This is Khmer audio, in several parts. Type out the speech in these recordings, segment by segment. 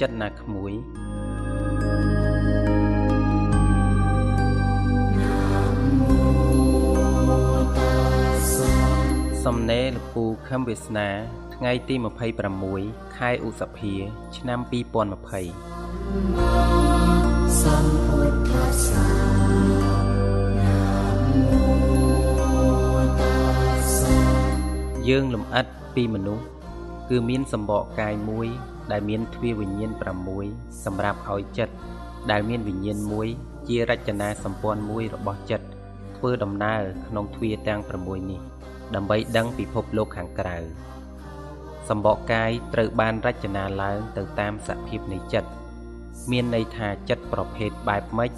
ចិត្តណាក្មួយសំណេរលពូខឹមវាសនា ថ្ងៃទី26ខែឧសភា ឆ្នាំ2020សម្ពុទ្ធសាយើងលំអិតពីមនុស្សគឺមានសម្បកកាយមួយ ដែលមានទ្វាវិញ្ញាណ6សម្រាប់ឲ្យចិត្តដែលមានវិញ្ញាណមួយជារចនាសម្ព័ន្ធមួយរបស់ចិត្តធ្វើដំណើរក្នុងទ្វាទាំង6នេះ ដើម្បីដឹងពិភពលោកខាងក្រៅសម្បកកាយត្រូវបានរចនាឡើងទៅតាមសភាពនៃចិត្តមានន័យថាចិត្តប្រភេទបែបម៉េច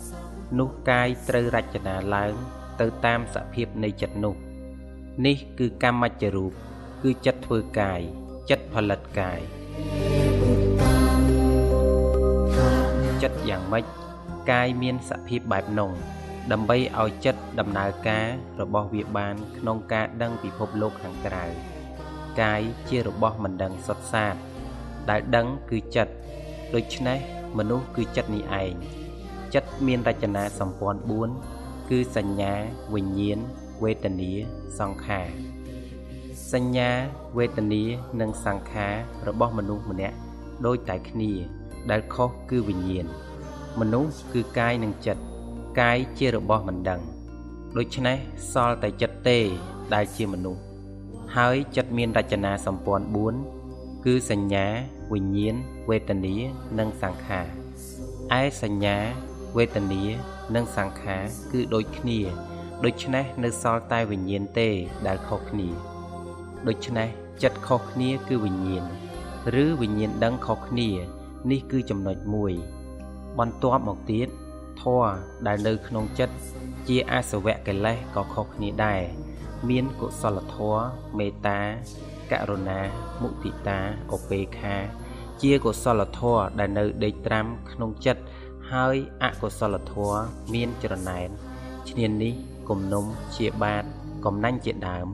នោះកាយត្រូវរចនាឡើងទៅតាមសភាពនៃចិត្តនោះ នេះគឺកម្មច្ចរូបគឺចិត្តធ្វើកាយចិត្តផលិតកាយ ចិត្តយ៉ាងម៉េចកាយមានសភាពបែបនោះដើម្បីឲ្យចិត្តដំណើរការរបស់វាបានក្នុងការដឹងពិភពលោកខាងក្រៅកាយជារបស់មិនដឹងសុទ្ធសាធដែលដឹងគឺចិត្តដូច្នេះមនុស្សគឺចិត្តនេះឯងចិត្តមានរចនាសម្ព័ន្ធ4គឺសញ្ញាវិញ្ញាណវេទនាសង្ខារសញ្ញាវេទនានិងសង្ខាររបស់មនុស្សម្នាក់ដូចតែគ្នា ដែលខុសគឺវិញ្ញាណមនុស្សគឺកាយនិងចិត្តកាយជារបស់មិនដឹងដូច្នេះសល់តែចិត្តទេដែលជាមនុស្សហើយចិត្តមានរចនាសម្ព័ន្ធ4គឺសញ្ញាវិញ្ញាណវេទនានិងសង្ខារឯសញ្ញាវេទនានិងសង្ខារគឺដូចគ្នាដូច្នេះនៅសល់តែវិញ្ញាណទេដែលខុសគ្នាដូច្នេះចិត្តខុសគ្នាគឺវិញ្ញាណឬវិញ្ញាណដឹងខុសគ្នា នេះគឺចំណុចមួយ បន្ទាប់មកទៀតធម៌ដែលនៅក្នុងចិត្តជាអសវៈកិលេសក៏ខុសគ្នាដែរមានកុសលធម៌មេត្តាករុណាមុទិតាឧបេក្ខា ជាកុសលធម៌ដែលនៅដេកត្រាំក្នុងចិត្តហើយអកុសលធម៌មានចរណែនឈ្នាននេះគំនុំជាបាតកំណាញ់ជាដើម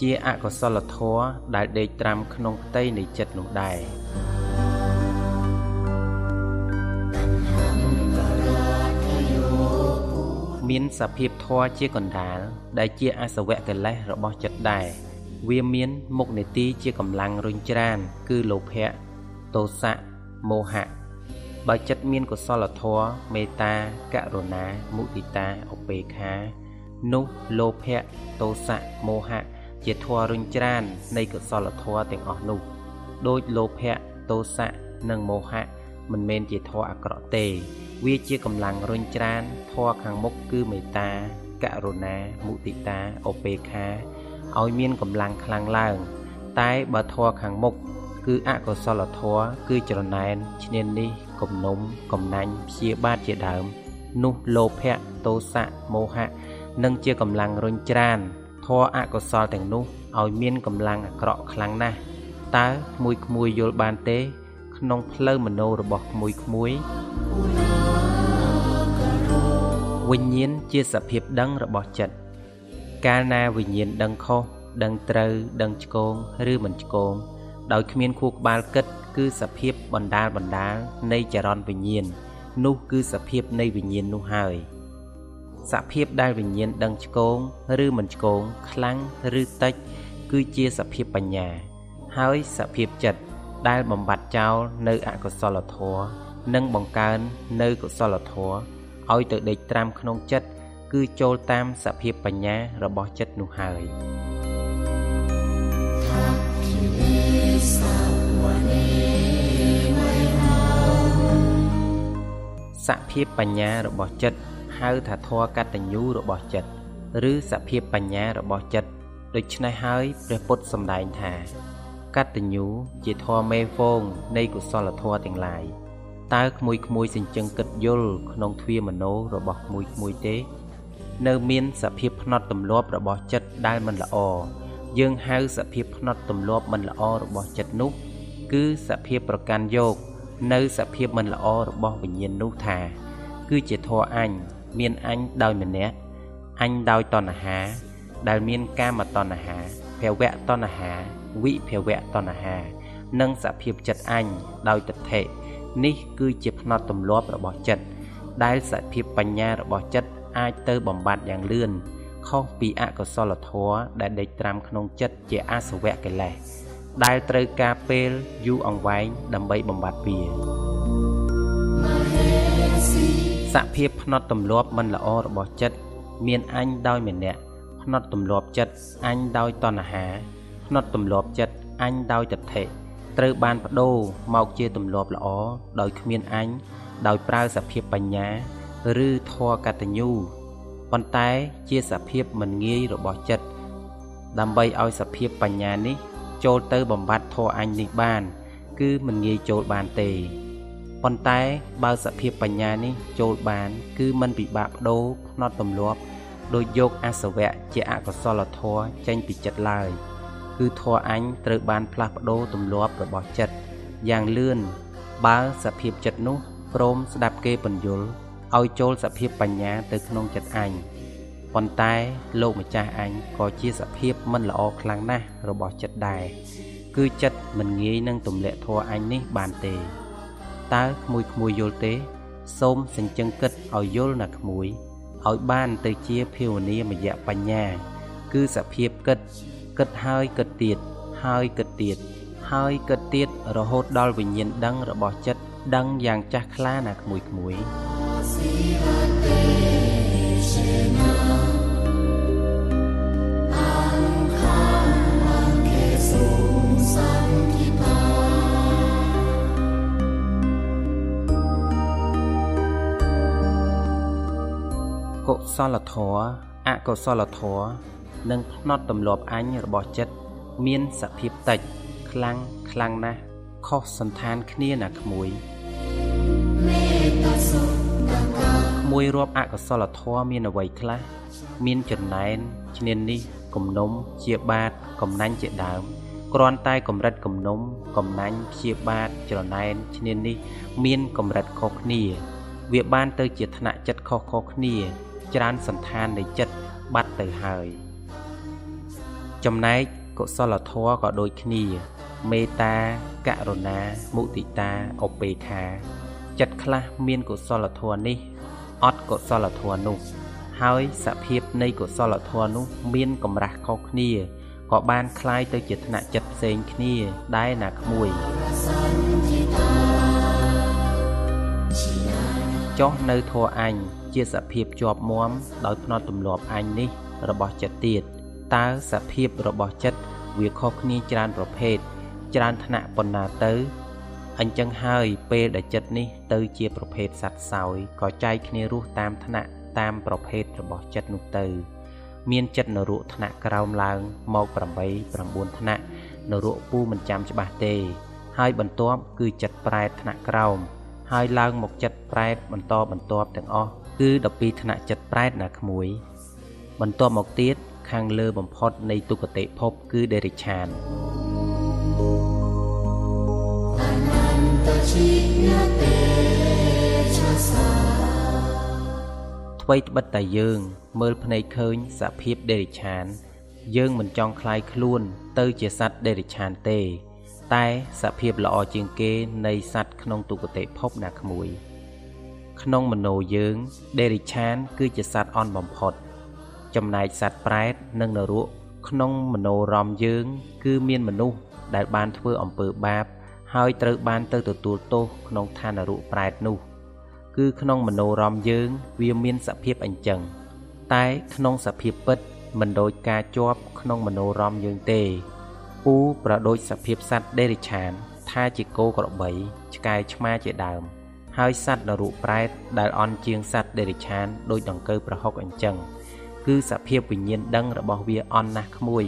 ជាអកុសលធម៌ដែលដេកត្រាំក្នុងផ្ទៃនៃចិត្តនោះដែរ មានសភាពធម៌ជាកណ្ដាល ដែលជាអសវៈកិលេសរបស់ចិត្តដែរវាមានមុខនេតិជាកម្លាំងរុញច្រាន គឺលោភៈទោសៈមោហៈបើចិត្តមានកុសលធម៌មេត្តាករុណាមុទិតាឧបេក្ខា នោះលោភៈទោសៈមោហៈជាធម៌រុញច្រាននៃកុសលធម៌ទាំងអស់នោះដោយលោភៈទោសៈនិងមោហៈ មិនមែនជាធម៌អាក្រក់ទេ វាជាកម្លាំងរុញច្រានធម៌ខាងមុខគឺមេត្តាករុណាមុទិតាឧបេក្ខាឲ្យមានកម្លាំងខ្លាំងឡើង តែបើធម៌ខាងមុខគឺអកុសលធម៌គឺចរណែនឈ្នាននេះគំនុំកំណាញ់ព្យាបាទជាដើម នោះលោភៈទោសៈមោហៈនឹងជាកម្លាំងរុញច្រានធម៌អកុសលទាំងនោះឲ្យមានកម្លាំងអាក្រក់ខ្លាំងណាស់តើក្មួយក្មួយយល់បានទេ ក្នុងផ្លូវមโนរបស់ក្មួយក្មួយវិញ្ញាណជាសភាពដឹងរបស់ចិត្តកាលណាវិញ្ញាណដឹងខុសដឹងត្រូវដឹងឆ្គងឬមិនឆ្គងដោយគ្មានខួរក្បាលគិត គឺសភាពបណ្ដាលបណ្ដាលនៃចរន្តវិញ្ញាណនោះគឺសភាពនៃវិញ្ញាណនោះហើយសភាពដែលវិញ្ញាណដឹងឆ្គងឬមិនឆ្គងខ្លាំងឬតិច គឺជាសភាពបញ្ញា ហើយសភាពចិត្ត ដែលបំបត្តិចោលនៅអកុសលធម៌និងបង្កើននៅកុសលធម៌ឲ្យទៅដេកត្រាំក្នុងចិត្តគឺចូលតាមសភាពបញ្ញារបស់ចិត្តនោះហើយសភាពបញ្ញារបស់ចិត្តហៅថាធម៌កតញ្ញូរបស់ចិត្តឬសភាពបញ្ញារបស់ចិត្តដូច្នេះហើយព្រះពុទ្ធសម្ដែងថា កតញ្ញូជាធម៌មេហ្វងនៃកុសលធម៌ទាំងឡាយតើក្មួយក្មួយសិញ្ជឹងគិតយល់ក្នុងទ្វាមโนរបស់ក្មួយក្មួយទេ នៅមានសភាពផ្នត់ទម្លាប់របស់ចិត្តដែលមិនល្អយើងហៅសភាពផ្នត់ទម្លាប់មិនល្អរបស់ចិត្តនោះ គឺសភាពប្រកាន់យក នៅសភាពមិនល្អរបស់វិញ្ញាណនោះថា គឺជាធរអញមានអញដោយម្នាក់អញដោយតណ្ហា ដែលមានកាមតណ្ហាភវៈតណ្ហា វិភវៈតណ្ហា និងសភាពចិត្តអញដោយទិដ្ឋិនេះគឺជាផ្នត់ទម្លាប់របស់ចិត្តដែលសភាពបញ្ញារបស់ចិត្តអាចទៅបំបត្តិយ៉ាងលឿនខុសពីអកុសលធម៌ដែលដេកត្រាំក្នុងចិត្តជាអសវៈកិលេសដែលត្រូវការពេលយូរអង្វែងដើម្បីបំបត្តិវាសភាពផ្នត់ទម្លាប់មិនល្អរបស់ចិត្តមានអញដោយម្នាក់ផ្នត់ទម្លាប់ចិត្តអញដោយតណ្ហា ផ្នត់ទម្លាប់ចិត្តអញដោយទិដ្ឋិត្រូវបានបដូរមកជាទម្លាប់ល្អដោយគ្មានអញដោយប្រើសភាពបញ្ញា ឬធម៌កតញ្ញូប៉ុន្តែជាសភាពមិនងាយរបស់ចិត្តដើម្បីឲ្យសភាពបញ្ញានេះ ចូលទៅបំបត្តិធម៌អញនេះបាន គឺមិនងាយចូលបានទេប៉ុន្តែបើសភាពបញ្ញានេះចូលបាន គឺមិនពិបាកបដូរផ្នត់ទម្លាប់ដោយយកអសវៈជាអកុសលធម៌ចេញពីចិត្តឡើយ គឺធម៌អញត្រូវបានផ្លាស់ប្ដូរទម្លាប់របស់ចិត្តយ៉ាងលឿនបើសភាពចិត្តនោះព្រមស្ដាប់គេបញ្យលឲ្យចូលសភាពបញ្ញាទៅក្នុងចិត្តអញប៉ុន្តែលោកម្ចាស់អញក៏ជាសភាពមិនល្អខ្លាំងណាស់របស់ចិត្តដែរគឺចិត្តមិនងាយនឹងទម្លាក់ធัวអញនេះបានទេតើក្មួយក្មួយយល់ទេ សូមសញ្ជឹងគិតឲ្យយល់ណាក្មួយឲ្យបានទៅជាភាវនាមយៈបញ្ញា គឺសភាពគិត គិតហើយគិតទៀតហើយគិតទៀតហើយគិតទៀតរហូតដល់វិញ្ញាណដឹងរបស់ចិត្តដឹងយ៉ាងចាស់ខ្លាណាក្មួយក្មួយកុសលធម៌អកុសលធម៌ និងផ្នត់ទម្លាប់អញរបស់ចិត្តមានសភាពតិច ខ្លាំងខ្លាំងណាស់ខុសសន្តានគ្នាណាក្មួយក្មួយរាប់អកុសលធម៌មានអ្វីខ្លះមានចំណែនឈ្នាននេះគំនុំជាបាតកំណាញ់ជាដើមគ្រាន់តែកម្រិតគំនុំកំណាញ់ជាបាតចំណែនឈ្នាននេះ មានកម្រិតខុសគ្នា វាបានទៅជាថ្នាក់ចិត្តខុសៗគ្នា ច្រើនសន្តាននៃចិត្តបាត់ទៅហើយ ចំណែកកុសលធម៌ក៏ដូចគ្នាមេត្តាករុណាមុទិតាឧបេក្ខាចិត្តខ្លះមានកុសលធម៌នេះអត់កុសលធម៌នោះ ហើយសភាពនៃកុសលធម៌នោះមានកម្រាស់ខុសគ្នាក៏បានคล้ายទៅជាថ្នាក់ចិត្តផ្សេងគ្នាដែរណាក្មួយចុះនៅធัวអញជាសភាពជាប់មមដោយភ្នត់ទម្លាប់អញនេះរបស់ចិត្តទៀត តើសភាពរបស់ចិត្តវាខុសគ្នាច្រើនប្រភេទច្រើនថ្នាក់ប៉ុណ្ណាទៅអញ្ចឹងហើយពេលដែលចិត្តនេះទៅជាប្រភេទសត្វសោយក៏ចែកគ្នារស់តាមថ្នាក់តាមប្រភេទរបស់ចិត្តនោះទៅ មានចិត្តនរកថ្នាក់ក្រោមឡើងមក8 9ថ្នាក់នរកពូមិនចាំច្បាស់ទេ ហើយបន្ទាប់គឺចិត្តប្រែតថ្នាក់ក្រោមហើយឡើងមកចិត្តប្រែតបន្តបន្ទាប់ទាំងអស់គឺ12ថ្នាក់ចិត្តប្រែតណាក្មួយ បន្ទាប់មកទៀត ខាងលើបំផុតនៃទុគតិភពគឺដេរិឆានថ្មីត្បិតតែយើង មើលភ្នែកឃើញសភាពដេរិឆាន យើងមិនចង់คลายខ្លួនទៅជាសត្វដេរិឆានទេ តែសភាពល្អជាងគេនៃសត្វក្នុងទុគតិភពណាក្មួយ ក្នុងមโนយើងដេរិឆាន គឺជាសត្វអន់បំផុត ចំណែកសត្វប្រែតនិងនរកក្នុងមโนរមយើង គឺមានមនុស្សដែលបានធ្វើអំពើបាបហើយត្រូវបានទៅទទួលទោសក្នុងឋានរុប្រែតនោះ គឺក្នុងមโนរមយើងវាមានសភាពអញ្ចឹងតែក្នុងសភាពពិតមិនដូចការជាប់ក្នុងមโนរមយើងទេពូប្រដូចសភាពសត្វដេរិឆាន ថាជាគោក្របីឆ្កែឆ្មាជាដើម ហើយសត្វនរុប្រែតដែលអន់ជាងសត្វដេរិឆានដូចដង្កូវប្រហុកអញ្ចឹង គឺសភាពវិញ្ញាណដឹងរបស់វាអន់ណាស់ក្មួយ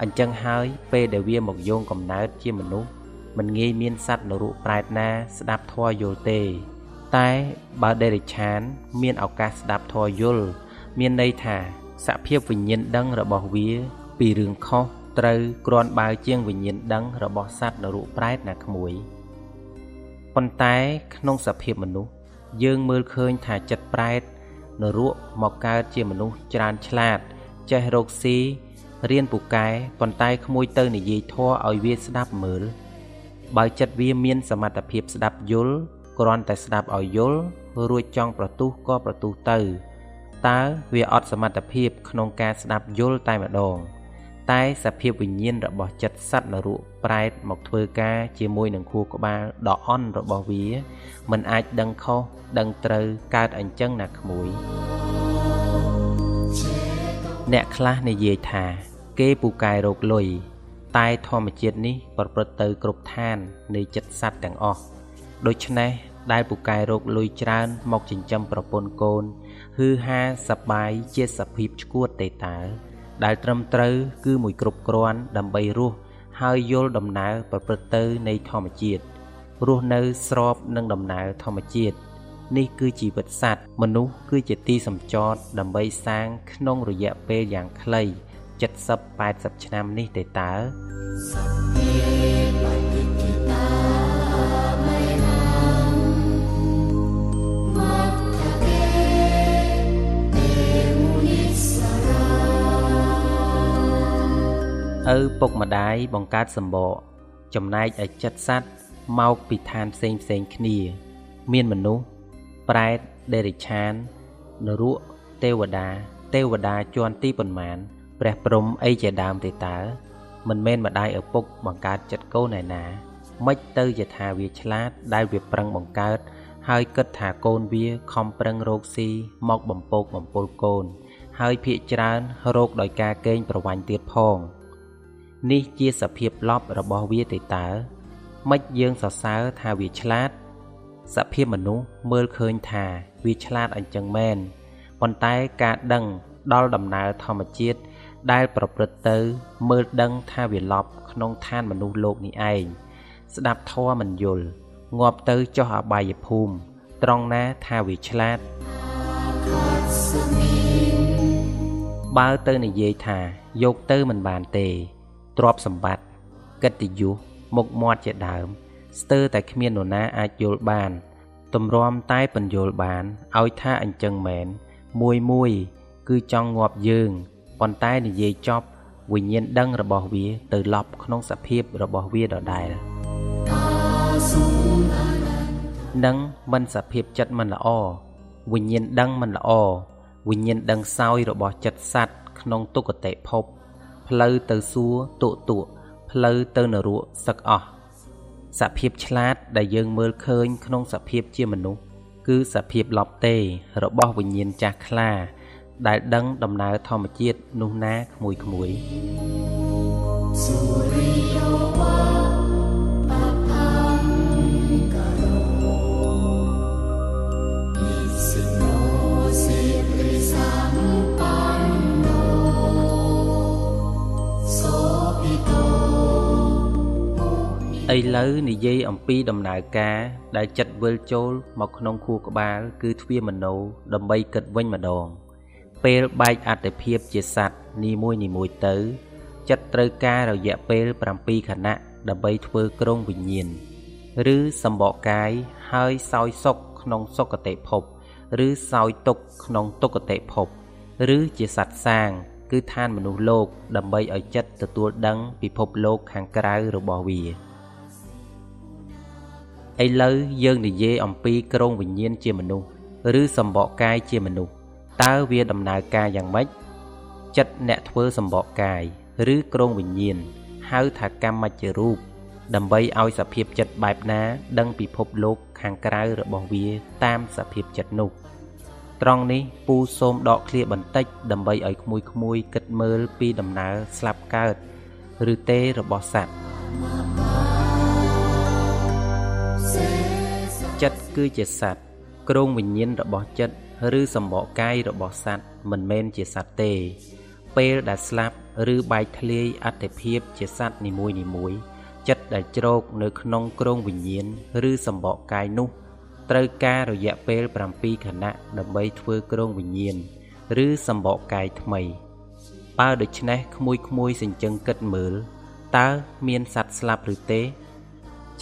អញ្ចឹងហើយពេលដែលវាមកយោងកំណើតជាមនុស្សមិនងាយមានសត្វនរកប្រែតណាស្ដាប់ធម៌យល់ទេ តែបើដេរិឆាន មានឱកាសស្ដាប់ធម៌យល់មានន័យថាសភាពវិញ្ញាណដឹងរបស់វា ពីរឿងខុសត្រូវគ្រាន់បើជាងវិញ្ញាណដឹងរបស់សត្វនរកប្រែតណាក្មួយប៉ុន្តែក្នុងសភាពមនុស្សយើងមើលឃើញថាចិត្តប្រែត នរកមកកើតជាមនុស្សច្រើនឆ្លាត ចេះរកស៊ីរៀនពូកែប៉ុន្តែក្មួយទៅនិយាយធัวឲ្យវាស្ដាប់មើល បើចិត្តវាមានសមត្ថភាពស្ដាប់យល់គ្រាន់តែស្ដាប់ឲ្យយល់រួចចង់ប្រទុះក៏ប្រទុះទៅតើវាអត់សមត្ថភាពក្នុងការស្ដាប់យល់តែម្ដង តែសភាពវិញ្ញាណរបស់ចិត្តសត្វនរកប្រែតមកធ្វើការជាមួយនឹងខួរក្បាលដ៏អន់របស់វាមិនអាចដឹងខុសដឹងត្រូវកើតអញ្ចឹងណាក្មួយអ្នកខ្លះនិយាយថា គេពូកែរោគលុយតែធម្មជាតិនេះប្រព្រឹត្តទៅគ្រប់ឋាននៃចិត្តសត្វទាំងអស់ដូច្នេះដែលពូកែរោគលុយច្រើនមកចិញ្ចឹមប្រពន្ធកូនហឺហាសបាយជាសភាពឈួតទេតើ ដែលត្រឹមត្រូវគឺមួយគ្រប់គ្រាន់ដើម្បីរស់ហើយយល់ដំណើរប្រព្រឹត្តទៅនៃធម្មជាតិរស់នៅស្របនឹងដំណើរធម្មជាតិនេះគឺជីវិតសត្វមនុស្សគឺជាទីសម្ចតដើម្បីសាងក្នុងរយៈពេលយ៉ាងខ្លី70 80ឆ្នាំនេះទេតើ ឪពុកម្ដាយបង្កើតសម្បកចំណែកឯចិត្តសត្វមកពីឋានផ្សេងផ្សេងគ្នា មានមនុស្សប្រែតដេរិឆាននរកទេវតា ទេវតាជាន់ទីប៉ុន្មានព្រះព្រំអីជាដើមទេតើមិនមែនម្ដាយឪពុកបង្កើតចិត្តកូនឯណាមិនទៅជាថាវាឆ្លាតដែលវាប្រឹងបង្កើត ហើយគិតថាកូនវាខំប្រឹងរកស៊ីមកបំពោកបំពុលកូន ហើយភាកច្រើនរោគដោយការកេងប្រវាញ់ទៀតផង នេះជាសភាពលប់របស់វាទេតើម៉េចយើងសរសើរថាវាឆ្លាត សភាពមនុស្សមើលឃើញថាវាឆ្លាតអញ្ចឹងមែនប៉ុន្តែការដឹងដល់ដំណើរធម្មជាតិដែលប្រព្រឹត្តទៅមើលដឹងថាវាលប់ក្នុងឋានមនុស្សលោកនេះឯងស្ដាប់ធម៌មិនយល់ងាប់ទៅចុះអបាយភូមិត្រង់ណាថាវាឆ្លាតបើទៅនិយាយថាយកទៅមិនបានទេ ទ្រព្យសម្បត្តិកិត្តិយសមុខមាត់ជាដើម ស្ទើរតែគ្មាននរណាអាចយល់បានទម្រាំតែពន្យល់បានឲ្យថាអញ្ចឹងមែនមួយមួយគឺចង់ងាប់យើងប៉ុន្តែនិយាយចប់វិញ្ញាណដឹងរបស់វាទៅឡប់ក្នុងសភាពរបស់វាដដែលនឹងមិនសភាពចិត្តមិនល្អវិញ្ញាណដឹងមិនល្អវិញ្ញាណដឹងសោយរបស់ចិត្តសัตว์ក្នុងទុគតិភព ផ្លូវទៅសួរតុតុផ្លូវទៅនរកសឹកអស់សភាពឆ្លាតដែលយើងមើលឃើញក្នុងសភាពជាមនុស្សគឺសភាពលប់ទេរបស់វិញ្ញាណចាស់ខ្លា ដែលដឹងដំណើរធម្មជាតិនោះណាក្មួយក្មួយសូរិយោវា ឥឡូវនិយាយអំពីដំណើរការដែលចិត្តវិលចូលមកក្នុងខួរក្បាល គឺទ្វាមโนដើម្បីគិតវិញម្ដង ពេលបែកអត្តភាពជាសัตว์នីមួយនីមួយទៅ ចិត្តត្រូវការរយៈពេល7ខណៈដើម្បីធ្វើក្រុងវិញ្ញាណឬសម្បកកាយហើយសោយសុខក្នុងសុគតិភព ឬសោយទុក្ខក្នុងទុគតិភព ឬជាសัตว์សាង គឺឋានមនុស្សលោក ដើម្បីឲ្យចិត្តទទួលដឹងពិភពលោកខាងក្រៅរបស់វា ឥឡូវយើងនិយាយអំពីក្រងវិញ្ញាណជាមនុស្សឬសម្បកកាយជាមនុស្សតើវាដំណើរការយ៉ាងម៉េចចិត្តអ្នកធ្វើសម្បកកាយឬក្រងវិញ្ញាណហៅថាកម្មជារូបដើម្បីឲ្យសភាពចិត្តបែបណា ដឹងពិភពលោកខាងក្រៅរបស់វាតាមសភាពចិត្តនោះត្រង់នេះពូសូមដកឃ្លាបន្តិច ដើម្បីឲ្យក្មួយក្មួយគិតមើលពីដំណើរស្លាប់កើត ឬទេរបស់សត្វ គឺជាសត្វគ្រងវិញ្ញាណរបស់ចិត្តឬសម្បកកាយរបស់សត្វមិនមែនជាសត្វទេ ពេលដែលស្លាប់ឬបែកធ្លាយអត្តភាពជាសត្វនីមួយនីមួយចិត្តដែលជ្រោកនៅក្នុងគ្រងវិញ្ញាណឬសម្បកកាយនោះត្រូវការរយៈពេល7ខណៈដើម្បីធ្វើគ្រងវិញ្ញាណឬសម្បកកាយថ្មីបើដូច្នេះក្មួយក្មួយសេចក្ដីគិតមើលតើមានសត្វស្លាប់ឬទេ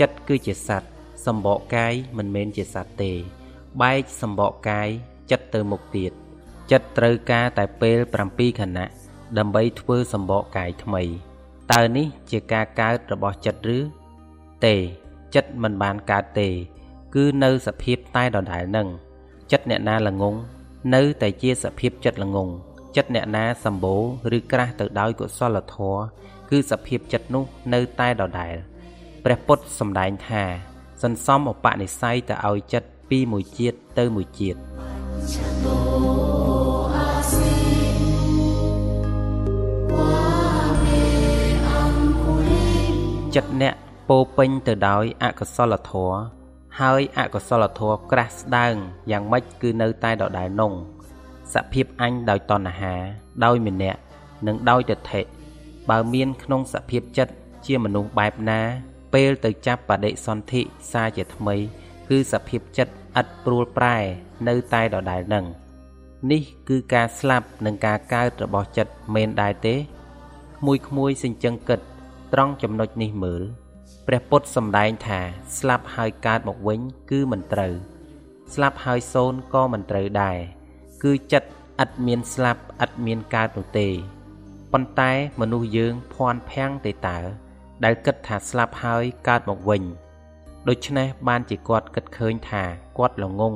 ចិត្តគឺជាសត្វ សម្បកកាយមិនមែនជាសត្វទេ បែកសម្បកកាយចិត្តទៅមុខទៀតចិត្តត្រូវការតែពេល7ខណៈដើម្បីធ្វើសម្បកកាយថ្មីតើនេះជាការកើតរបស់ចិត្តឬទេចិត្តមិនបានកើតទេ គឺនៅសភាពតែដដែលនឹងចិត្តអ្នកណាល្ងងនៅតែជាសភាពចិត្តល្ងងចិត្តអ្នកណាសម្បូរឬក្រាស់ទៅដោយកុសលធម៌គឺសភាពចិត្តនោះនៅតែដដែលព្រះពុទ្ធសម្ដែងថា សន្សំឧបនិស្ស័យទៅឲ្យចិត្តពីមួយជាតិទៅមួយជាតិចិត្តអ្នកពោពេញទៅដោយអកុសលធម៌ហើយអកុសលធម៌ក្រាស់ស្ដើងយ៉ាងម៉េចគឺនៅតែដដែលនងសភាពអញដោយតណ្ហា ដោយមនៈនិងដោយទិដ្ឋិបើមានក្នុងសភាពចិត្តជាមនុស្សបែបណា ពេលទៅចាប់បដិសន្ធិសាជាថ្មី គឺសភាពចិត្តឥតព្រួលប្រែ នៅតែដដែលនឹងនេះគឺការស្លាប់និងការកើតរបស់ចិត្តមែនដែរទេក្មួយក្មួយសិញ្ជឹងគិត ត្រង់ចំណុចនេះមើលព្រះពុទ្ធសម្ដែងថាស្លាប់ហើយកើតមកវិញគឺមិនត្រូវ ស្លាប់ហើយសូន្យក៏មិនត្រូវដែរគឺចិត្តឥតមានស្លាប់ឥតមានកើតនោះទេប៉ុន្តែមនុស្សយើងភ័ន្តភាំងទេតើ ដែលគិតថាស្លាប់ហើយកើតមកវិញដូច្នេះបានជាគាត់គិតឃើញថាគាត់ល្ងង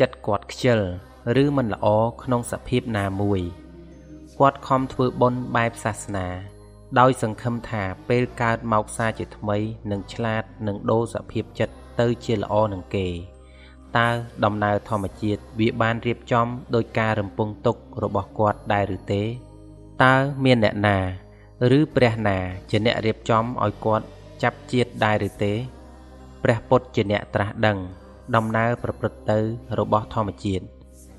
ចិត្តគាត់ខ្ជិលឬមិនល្អក្នុងសភាពណាមួយគាត់ខំធ្វើបុណ្យបែបសាសនា ដោយសង្ឃឹមថាពេលកើតមកសាជាថ្មីនឹងឆ្លាតនឹងដូរសភាពចិត្តទៅជាល្អនឹងគេតើដំណើរធម្មជាតិវាបានរៀបចំដោយការរំពឹងទុករបស់គាត់ដែរឬទេតើមានអ្នកណា ឬព្រះណាជាអ្នករៀបចំឲ្យគាត់ចាប់ជាតិដែរឬទេ ព្រះពុទ្ធជាអ្នកត្រាស់ដឹង ដំណើរប្រព្រឹត្តទៅរបស់ធម្មជាតិ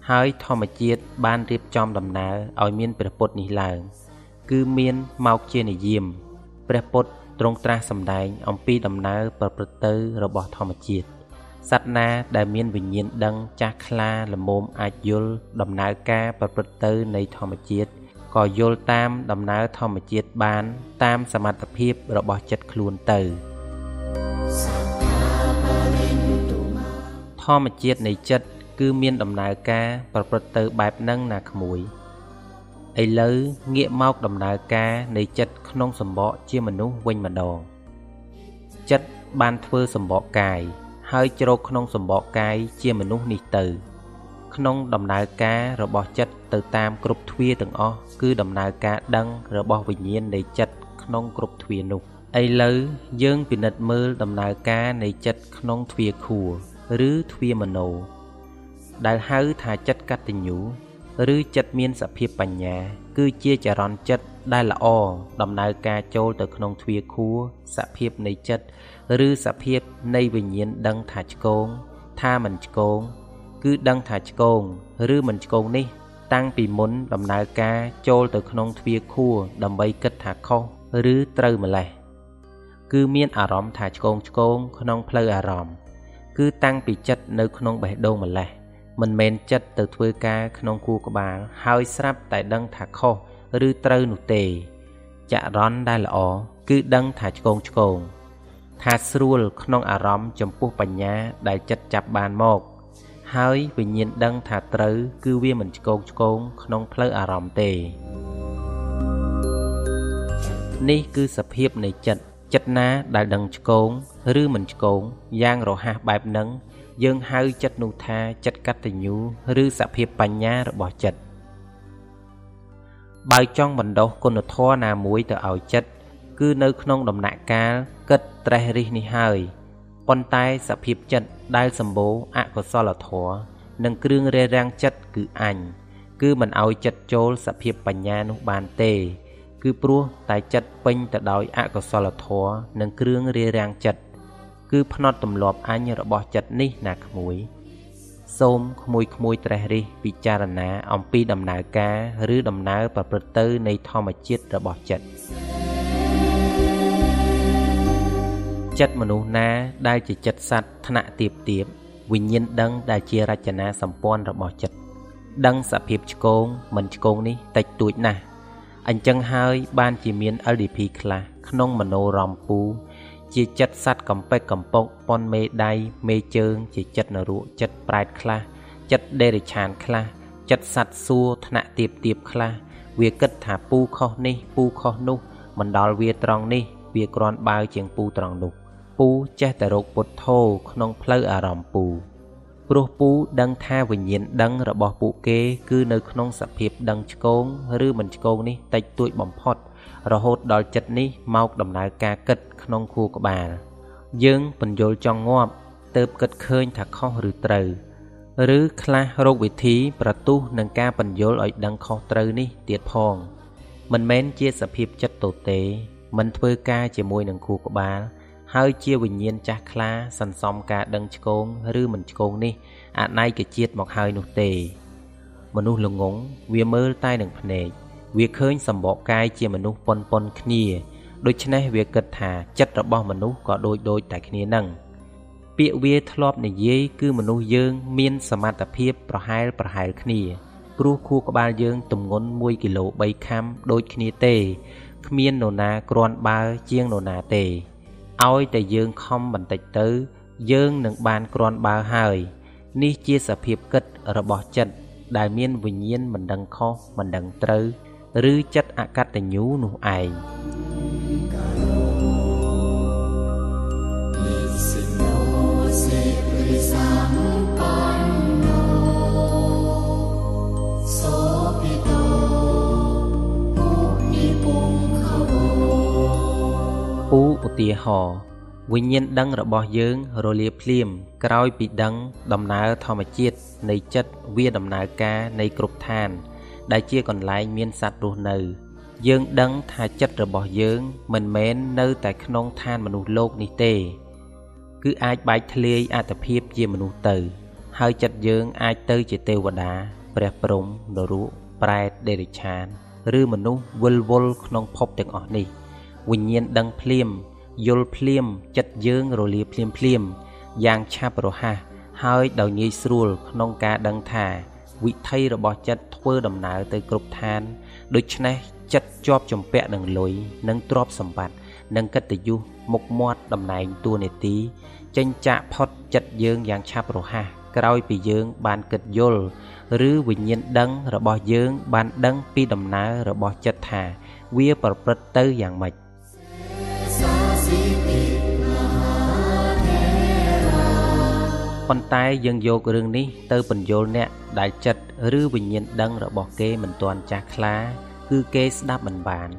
ហើយធម្មជាតិបានរៀបចំដំណើរឲ្យមានព្រះពុទ្ធនេះឡើង គឺមានមកជានិយាមព្រះពុទ្ធទ្រង់ត្រាស់សម្ដែងអំពីដំណើរប្រព្រឹត្តទៅរបស់ធម្មជាតិសត្វណាដែលមានវិញ្ញាណដឹងចាស់ខ្លាល្មមអាចយល់ដំណើរការប្រព្រឹត្តទៅនៃធម្មជាតិ ក៏យល់តាមដំណើរធម្មជាតិបាន តាមសមត្ថភាពរបស់ចិត្តខ្លួនទៅធម្មជាតិនៃចិត្តគឺមានដំណើរការប្រព្រឹត្តទៅបែបហ្នឹងណាក្មួយឥឡូវងាកមកដំណើរការនៃចិត្តក្នុងសម្បកជាមនុស្សវិញម្ដងចិត្តបានធ្វើសម្បកកាយហើយជ្រកក្នុងសម្បកកាយជាមនុស្សនេះទៅ ក្នុងដំណើរការរបស់ចិត្តទៅតាមគ្រប់ទ្វាទាំងអស់គឺដំណើរការដឹងរបស់វិញ្ញាណនៃចិត្តក្នុងគ្រប់ទ្វានោះឥឡូវយើងពិនិត្យមើលដំណើរការនៃចិត្តក្នុងទ្វាខួរឬទ្វាមโนដែលហៅថាចិត្តកតញ្ញូឬចិត្តមានសភាពបញ្ញា គឺជាចរន្តចិត្តដែលល្អដំណើរការចូលទៅក្នុងទ្វាខួរសភាពនៃចិត្តឬសភាពនៃវិញ្ញាណដឹងថាឆ្កងថាមិនឆ្កង គឺដឹងថាឆ្កងឬមិនឆ្កងនេះ តាំងពីមុនដំណើរការចូលទៅក្នុងទ្វាខួរដើម្បីគិតថាខុសឬត្រូវម្លេះគឺមានអារម្មណ៍ថាឆ្កងឆ្កងក្នុងផ្លូវអារម្មណ៍គឺតាំងពីចិត្តនៅក្នុងបេះដូងម្លេះមិនមែនចិត្តទៅធ្វើការក្នុងគូក្បាល ហើយស្រាប់តែដឹងថាខុសឬត្រូវនោះទេចរន្តដែលល្អគឺដឹងថាឆ្កងឆ្កងថាស្រួលក្នុងអារម្មណ៍ចំពោះបញ្ញាដែលចិត្តចាប់បានមក ហើយវិញ្ញាណដឹងថាត្រូវ គឺវាមិនឆ្កងឆ្កងក្នុងផ្លូវអារម្មណ៍ទេ នេះគឺសភាពនៃចិត្តចិត្តណាដែលដឹងឆ្កងឬមិនឆ្កងយ៉ាងរហ័សបែបហ្នឹងយើងហៅចិត្តនោះថាចិត្តកតញ្ញូឬសភាពបញ្ញារបស់ចិត្តបើចង់បណ្ដុះគុណធម៌ណាមួយទៅឲ្យចិត្តគឺនៅក្នុងដំណាក់កាលគិតត្រេះរិះនេះហើយ ប៉ុន្តែសភាពចិត្តដែលសម្បូរអកុសលធម៌និងគ្រឿងរារាំងចិត្តគឺអញគឺមិនឲ្យចិត្តចូលសភាពបញ្ញានោះបានទេ គឺព្រោះតែចិត្តពេញទៅដោយអកុសលធម៌និងគ្រឿងរារាំងចិត្តគឺផ្នត់ទម្លាប់អញរបស់ចិត្តនេះណាក្មួយសូមក្មួយក្មួយត្រេះរិះពិចារណាអំពីដំណើរការ ឬដំណើរប្រព្រឹត្តទៅនៃធម្មជាតិរបស់ចិត្ត ចិត្តមនុស្សណាដែលជាចិត្តសត្វថ្នាក់ទៀបទៀបវិញ្ញាណដឹងដែលជារចនាសម្ព័ន្ធរបស់ចិត្តដឹងសភាពឆ្កងមិនឆ្កងនេះតិចតួចណាស់អញ្ចឹងហើយបានជាមាន LDP ខ្លះក្នុងមโนរំពូជាចិត្តសัตว์កំពេចកំពកប៉ុនមេដៃមេជើង ជាចិត្តនរកចិត្តប្រែតខ្លះចិត្តដេរិឆានខ្លះចិត្តសัตว์សួរថ្នាក់ទៀបទៀបខ្លះវាគិតថាពូខុសនេះពូខុសនោះមិនដល់វាត្រង់នេះ វាគ្រាន់បើជាងពូត្រង់នោះ ពូចេះតែរកពុទ្ធោក្នុងផ្លូវអារម្មណ៍ពូព្រោះពូដឹងថាវិញ្ញាណដឹងរបស់ពួកគេគឺនៅក្នុងសភាពដឹងឆ្កងឬមិនឆ្កងនេះតិចតួចបំផុត រហូតដល់ចិត្តនេះមកដំណើរការគិតក្នុងខួរក្បាល យើងបញ្យល់ចង់ងាប់ទៅគិតឃើញថាខុសឬត្រូវឬខ្លះរោគវិធីប្រទុះនឹងការបញ្យល់ឲ្យដឹងខុសត្រូវនេះទៀតផង មិនមែនជាសភាពចិត្តទទេមិនធ្វើការជាមួយនឹងគូក្បាល ហើយជាវិញ្ញាណចាស់ខ្លាសន្សំការដឹងឆ្កងឬមិនឆ្កងនេះអណៃកជាតិមកហើយនោះទេ មនុស្សល្ងងវាមើលតែនឹងភ្នែកវាឃើញសម្បកកាយជាមនុស្សប៉ុនប៉ុនគ្នាដូច្នេះវាគិតថាចិត្តរបស់មនុស្សក៏ដូចដូចតែគ្នានឹងពាក្យវាធ្លាប់និយាយគឺមនុស្សយើងមានសមត្ថភាពប្រហែលប្រហែលគ្នាព្រោះខួរក្បាលយើងទម្ងន់1គីឡូ3ខាំដូចគ្នាទេគ្មាននរណាគ្រាន់បើជាងនរណាទេ ឲ្យតែយើងខំបន្តិចទៅ យើងនឹងបានគ្រាន់បើហើយ នេះជាសភាពគិតរបស់ចិត្តដែលមានវិញ្ញាណមិនដឹងខុសមិនដឹងត្រូវ ឬចិត្តអកតញ្ញូនោះឯងពូ ឧទាហរណ៍វិញ្ញាណដឹងរបស់យើងរលាភ្លាមក្រោយពីដឹងដំណើរធម្មជាតិនៃចិត្តវាដំណើរការនៃគ្រប់ឋាន ដែលជាកន្លែងមានសត្វរស់នៅ យើងដឹងថាចិត្តរបស់យើងមិនមែននៅតែក្នុងឋានមនុស្សលោកនេះទេ គឺអាចបែកធ្លាយអត្តភាពជាមនុស្សទៅ ហើយចិត្តយើងអាចទៅជាទេវតាព្រះព្រហ្មនរកប្រែតដេរិឆាន ឬមនុស្សវិលវល់ក្នុងភពទាំងអស់នេះ វិញ្ញាណដឹងភ្លាម យល់ភ្លាម ចិត្តយើងរលាភ្លាមភ្លាមយ៉ាងឆាប់រហ័សហើយដោយងាយស្រួលក្នុងការដឹងថា វិថីរបស់ចិត្តធ្វើដំណើរទៅគ្រប់ឋានដូច្នេះចិត្តជាប់ជំពាក់នឹងលុយនិងទ្រព្យសម្បត្តិនិងកិត្តិយសមុខមាត់តំណែងតួនាទីចេញចាក់ផុតចិត្តយើងយ៉ាងឆាប់រហ័សក្រោយពីយើងបានគិតយល់ឬវិញ្ញាណដឹងរបស់យើងបានដឹងពីដំណើររបស់ចិត្តថា វាប្រព្រឹត្តទៅយ៉ាងម៉េច ប៉ុន្តែយើងយករឿងនេះទៅបញ្យល់អ្នកដែលចិត្តឬវិញ្ញាណដឹងរបស់គេមិនទាន់ចាស់ខ្លា គឺគេស្ដាប់មិនបាន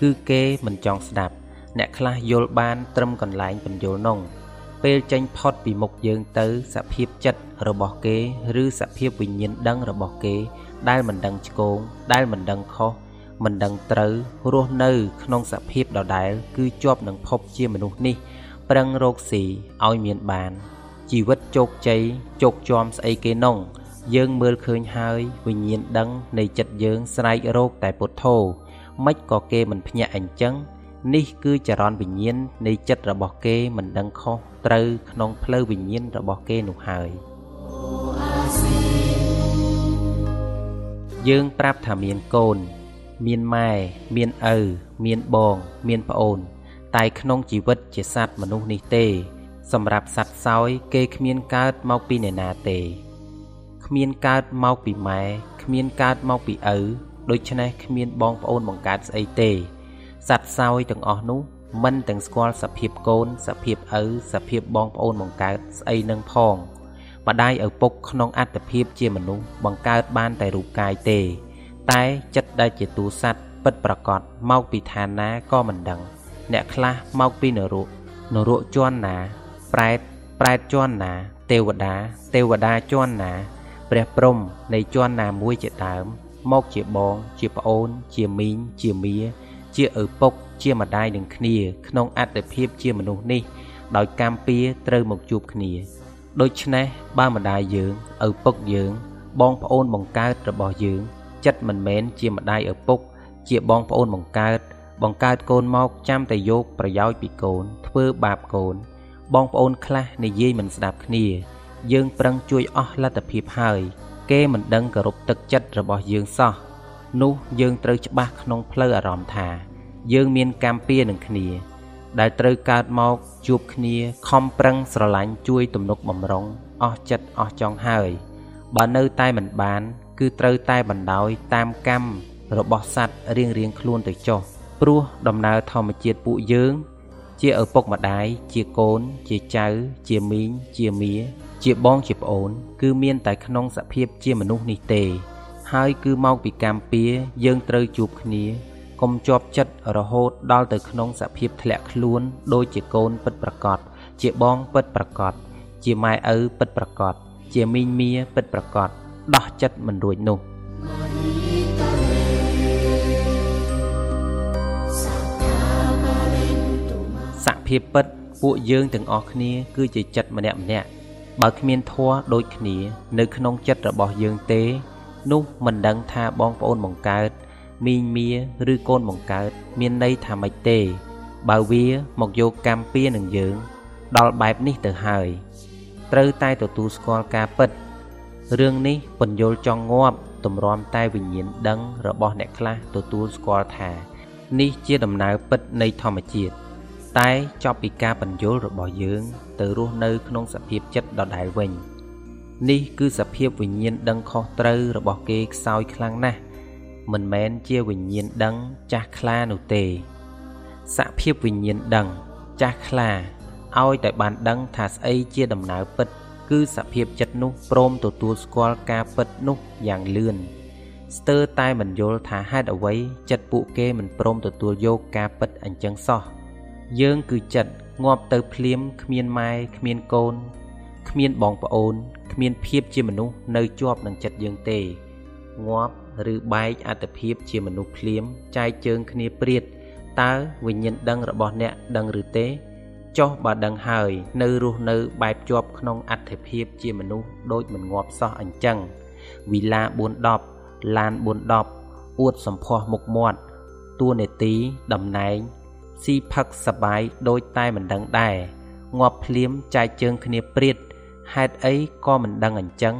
គឺគេមិនចង់ស្ដាប់ អ្នកខ្លះយល់បាន ត្រឹមកន្លែងបញ្យល់នងពេលចេញផុតពីមុខយើងទៅសភាពចិត្តរបស់គេ ឬសភាពវិញ្ញាណដឹងរបស់គេ ដែលមិនដឹងឆ្គងដែលមិនដឹងខុស មិនដឹងត្រូវរស់នៅ ក្នុងសភាពដដែល គឺជាប់នឹងភពជាមនុស្សនេះប្រឹងរកស៊ីឲ្យមានបាន ជីវិតជោគជ័យជោគជាំស្អីគេនងយើងមើលឃើញហើយវិញ្ញាណដឹងនៃចិត្តយើងស្រែករោគតែពុទ្ធោមិនក៏គេមិនភ្ញាក់អញ្ចឹងនេះគឺចរន្តវិញ្ញាណនៃចិត្តរបស់គេមិនដឹងខុសត្រូវក្នុងផ្លូវវិញ្ញាណរបស់គេនោះហើយយើងប្រាប់ថាមានកូន មានម៉ែមានឪមានបង មានប្អូន តែក្នុងជីវិតជាសត្វមនុស្សនេះទេ សម្រាប់សត្វសោយគេគ្មានកើតមកពីអ្នកណាទេគ្មានកើតមកពីម៉ែគ្មានកើតមកពីឪដូច្នេះគ្មានបងប្អូនបង្កើតស្អីទេសត្វសោយទាំងអស់នោះមិនទាំងស្គាល់សភាពកូនសភាពឪសភាពបងប្អូនបង្កើតស្អីនឹងផងម្ដាយឪពុកក្នុងអត្តភាពជាមនុស្សបង្កើតបានតែរូបកាយទេ តែចិត្តដែលជាទូសัตว์ពិតប្រកបមកពីឋានណាក៏មិនដឹង អ្នកខ្លះមកពីនរកនរកជន់ណា ប្រែតប្រែតជន់ណា ទេវតា ទេវតាជន់ណាព្រះព្រំនៃជន់ណាមួយជាដើម មកជាបងជាប្អូន ជាមីងជាមាជាឪពុកជាម្ដាយនឹងគ្នា ក្នុងអត្តភាពជាមនុស្សនេះ ដោយកម្មពៀត្រូវមកជួបគ្នាដូច្នេះបើម្ដាយយើងឪពុកយើង បងប្អូនបង្កើតរបស់យើង ចិត្តមិនមែនជាម្ដាយឪពុក ជាបងប្អូនបង្កើត បង្កើតកូនមកចាំតែយកប្រយោជន៍ពីកូន ធ្វើបាបកូន បងប្អូនខ្លះនិយាយមិនស្ដាប់គ្នា យើងប្រឹងជួយអស់លទ្ធភាពហើយ គេមិនដឹងគោរពទឹកចិត្តរបស់យើងសោះនោះយើងត្រូវច្បាស់ក្នុងផ្លូវអារម្មណ៍ថា យើងមានកម្មពៀនឹងគ្នា ដែលត្រូវកើតមកជួបគ្នាខំប្រឹងស្រឡាញ់ជួយទំនុកបំរុងអស់ចិត្តអស់ចង់ហើយ បើនៅតែមិនបាន គឺត្រូវតែបណ្ដោយតាមកម្មរបស់សត្វរៀងរៀងខ្លួនទៅចុះព្រោះដំណើរធម្មជាតិពួកយើង ជាឪពុកម្ដាយជាកូន ជាចៅ ជាមីងជាមៀជាបងជាប្អូន គឺមានតែក្នុងសភាពជាមនុស្សនេះទេ ហើយគឺមកពីកម្មពៀយើងត្រូវជួបគ្នាកុំជាប់ចិត្តរហូតដល់ទៅក្នុងសភាពធ្លាក់ខ្លួនដូចជាកូនពិតប្រកបជាបងពិតប្រកបជាម៉ែឪពិតប្រកបជាមីងមៀពិតប្រកប ដោះចិត្តមិនរួចនោះសភាពពិតពួកយើងទាំងអស់គ្នា គឺជាចិត្តម្នាក់ម្នាក់បើគ្មានធัวដូចគ្នា នៅក្នុងចិត្តរបស់យើងទេ នោះមិនដឹងថាបងប្អូនបង្កើតមីងមៀឬកូនបង្កើត មានន័យថាម៉េចទេ បើវាមកយកកម្មពៀនឹងយើង ដល់បែបនេះទៅហើយ ត្រូវតែទទួលស្គាល់ការពិត រឿងនេះពន្យល់ចង់ងាប់ទម្រាំតែវិញ្ញាណដឹងរបស់អ្នកខ្លះទទួលស្គាល់ថា នេះជាដំណើរពិតនៃធម្មជាតិតែចប់ពីការបញ្យល់របស់យើង ទៅរស់នៅក្នុងសភាពចិត្តដដែលវិញ នេះគឺសភាពវិញ្ញាណដឹងខុសត្រូវរបស់គេខ្សោយខ្លាំងណាស់មិនមែនជាវិញ្ញាណដឹងចាស់ខ្លានោះទេ សភាពវិញ្ញាណដឹងចាស់ខ្លាឲ្យតែបានដឹងថាស្អីជាដំណើរពិត គឺសភាពចិត្តនោះព្រមទទួលស្គាល់ការពិតនោះយ៉ាងលឿនស្ទើរតែមិនយល់ថាហេតុអ្វីចិត្តពួកគេមិនព្រមទទួលយកការពិតអញ្ចឹងសោះយើងគឺចិត្តងាប់ទៅភ្លាមគ្មានម៉ែគ្មានកូនគ្មានបងប្អូនគ្មានភាពជាមនុស្សនៅជាប់នឹងចិត្តយើងទេងាប់ឬបែកអត្តភាពជាមនុស្សភ្លាមចែកជើងគ្នាព្រាតតើវិញ្ញាណដឹងរបស់អ្នកដឹងឬទេ ចុះបើដឹងហើយ នៅរស់នៅបែបជាប់ក្នុងអត្តភាពជាមនុស្សដូចមិនងាប់សោះអញ្ចឹងវិឡា410ឡាន410អួតសម្ផស្សមុខមាត់តួនាទីតំណែងស៊ីផឹកសបាយដូចតែមិនដឹងដែរងាប់ភ្លាមចែកជើងគ្នាព្រាតហេតុអីក៏មិនដឹងអញ្ចឹង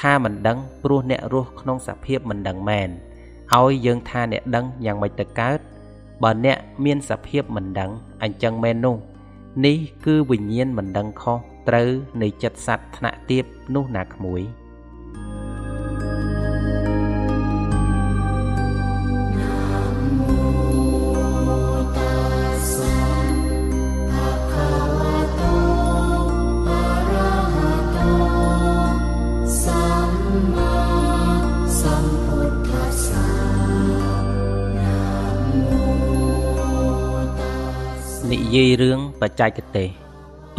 ថាមិនដឹងព្រោះអ្នករស់ក្នុងសភាពមិនដឹងមែនឲ្យយើងថាអ្នកដឹងយ៉ាងម៉េចទៅកើតបើអ្នកមានសភាពមិនដឹងអញ្ចឹងមែននោះ នេះគឺវិញ្ញាណមិនដឹងខុសត្រូវនៃចិត្តសត្វថ្នាក់ទៀបនោះណាក្មួយ។ យាយរឿងបច្ចេកទេស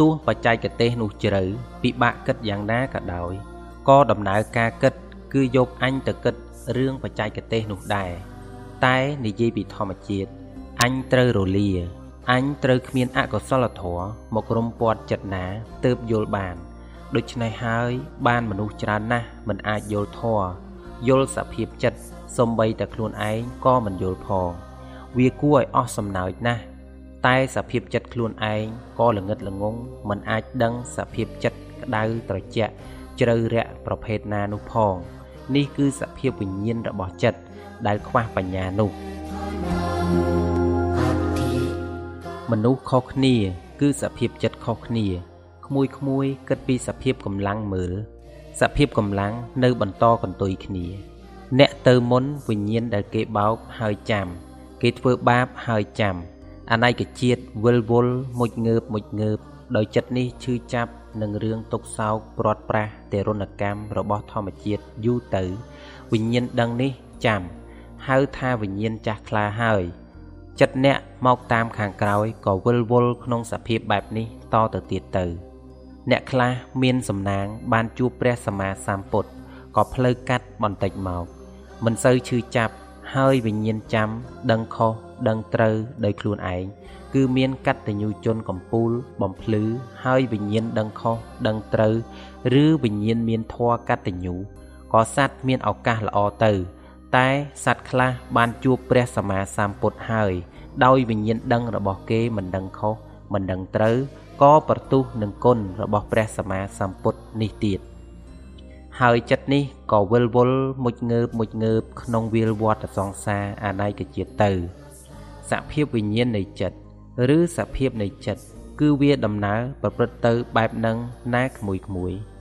ទោះបច្ចេកទេសនោះជ្រៅពិបាកគិតយ៉ាងណាក៏ដោយក៏ដំណើរការគិត គឺយកអញទៅគិតរឿងបច្ចេកទេសនោះដែរតែនិយាយពីធម្មជាតិអញត្រូវរលាអញត្រូវគ្មានអកុសលធម៌មករុំពាត់ចិត្តណាទើបយល់បានដូច្នេះហើយ បានមនុស្សច្រើនណាស់មិនអាចយល់ធម៌យល់សភាពចិត្តសំបីតែខ្លួនឯងក៏មិនយល់ផងវាគួរឲ្យអស់សំណើចណាស់ តែសភាពចិត្តខ្លួនឯងក៏ល្ងិតល្ងងមិនអាចដឹងសភាពចិត្តក្តៅត្រជាក់ជ្រៅរាក់ប្រភេទណានោះផង នេះគឺសភាពវិញ្ញាណរបស់ចិត្តដែលខ្វះបញ្ញានោះមនុស្សខុសគ្នា គឺសភាពចិត្តខុសគ្នាក្មួយក្មួយគិតពីសភាពកម្លាំងមើល សភាពកម្លាំងនៅបន្តកន្ទុយគ្នា អ្នកទៅមុនវិញ្ញាណដែលគេបោកហើយចាំ គេធ្វើបាបហើយចាំ អណៃកជាតិវិលវល់មុជងើបមុជងើបដោយចិត្តនេះឈឺចាប់នឹងរឿងទុកសោកព្រាត់ប្រាសទរណកម្មរបស់ធម្មជាតិយូរទៅ វិញ្ញាណដឹងនេះចាំហៅថាវិញ្ញាណចាស់ខ្លាហើយ ចិត្តអ្នកមកតាមខាងក្រោយក៏វិលវល់ក្នុងសភាពបែបនេះតទៅទៀតទៅ អ្នកខ្លះមានសំណាង បានជួបព្រះសម្មាសម្ពុទ្ធក៏ផ្លូវកាត់បន្តិចមក មិនសូវឈឺចាប់ ហើយវិញ្ញាណចាំ ដឹងខុសដឹងត្រូវដោយខ្លួនឯងគឺមានកតញ្ញូជនកំពូលបំភ្លឺហើយវិញ្ញាណដឹងខុសដឹងត្រូវ ឬវិញ្ញាណមានធម៌កតញ្ញូក៏សត្វមានឱកាសល្អទៅ តែសត្វខ្លះបានជួបព្រះសម្មាសម្ពុទ្ធហើយដោយវិញ្ញាណដឹងរបស់គេមិនដឹងខុសមិនដឹងត្រូវក៏ប្រទុះនឹងគុណរបស់ព្រះសម្មាសម្ពុទ្ធនេះទៀត ហើយចិត្តនេះក៏វិលវល់មុជងើបមុជងើបក្នុងវាលវត្តសង្សារអនាគជាតិទៅសភាពវិញ្ញាណនៃចិត្តឬសភាពនៃចិត្តគឺវាដំណើរប្រព្រឹត្តទៅបែបនឹងណាក្មួយក្មួយ។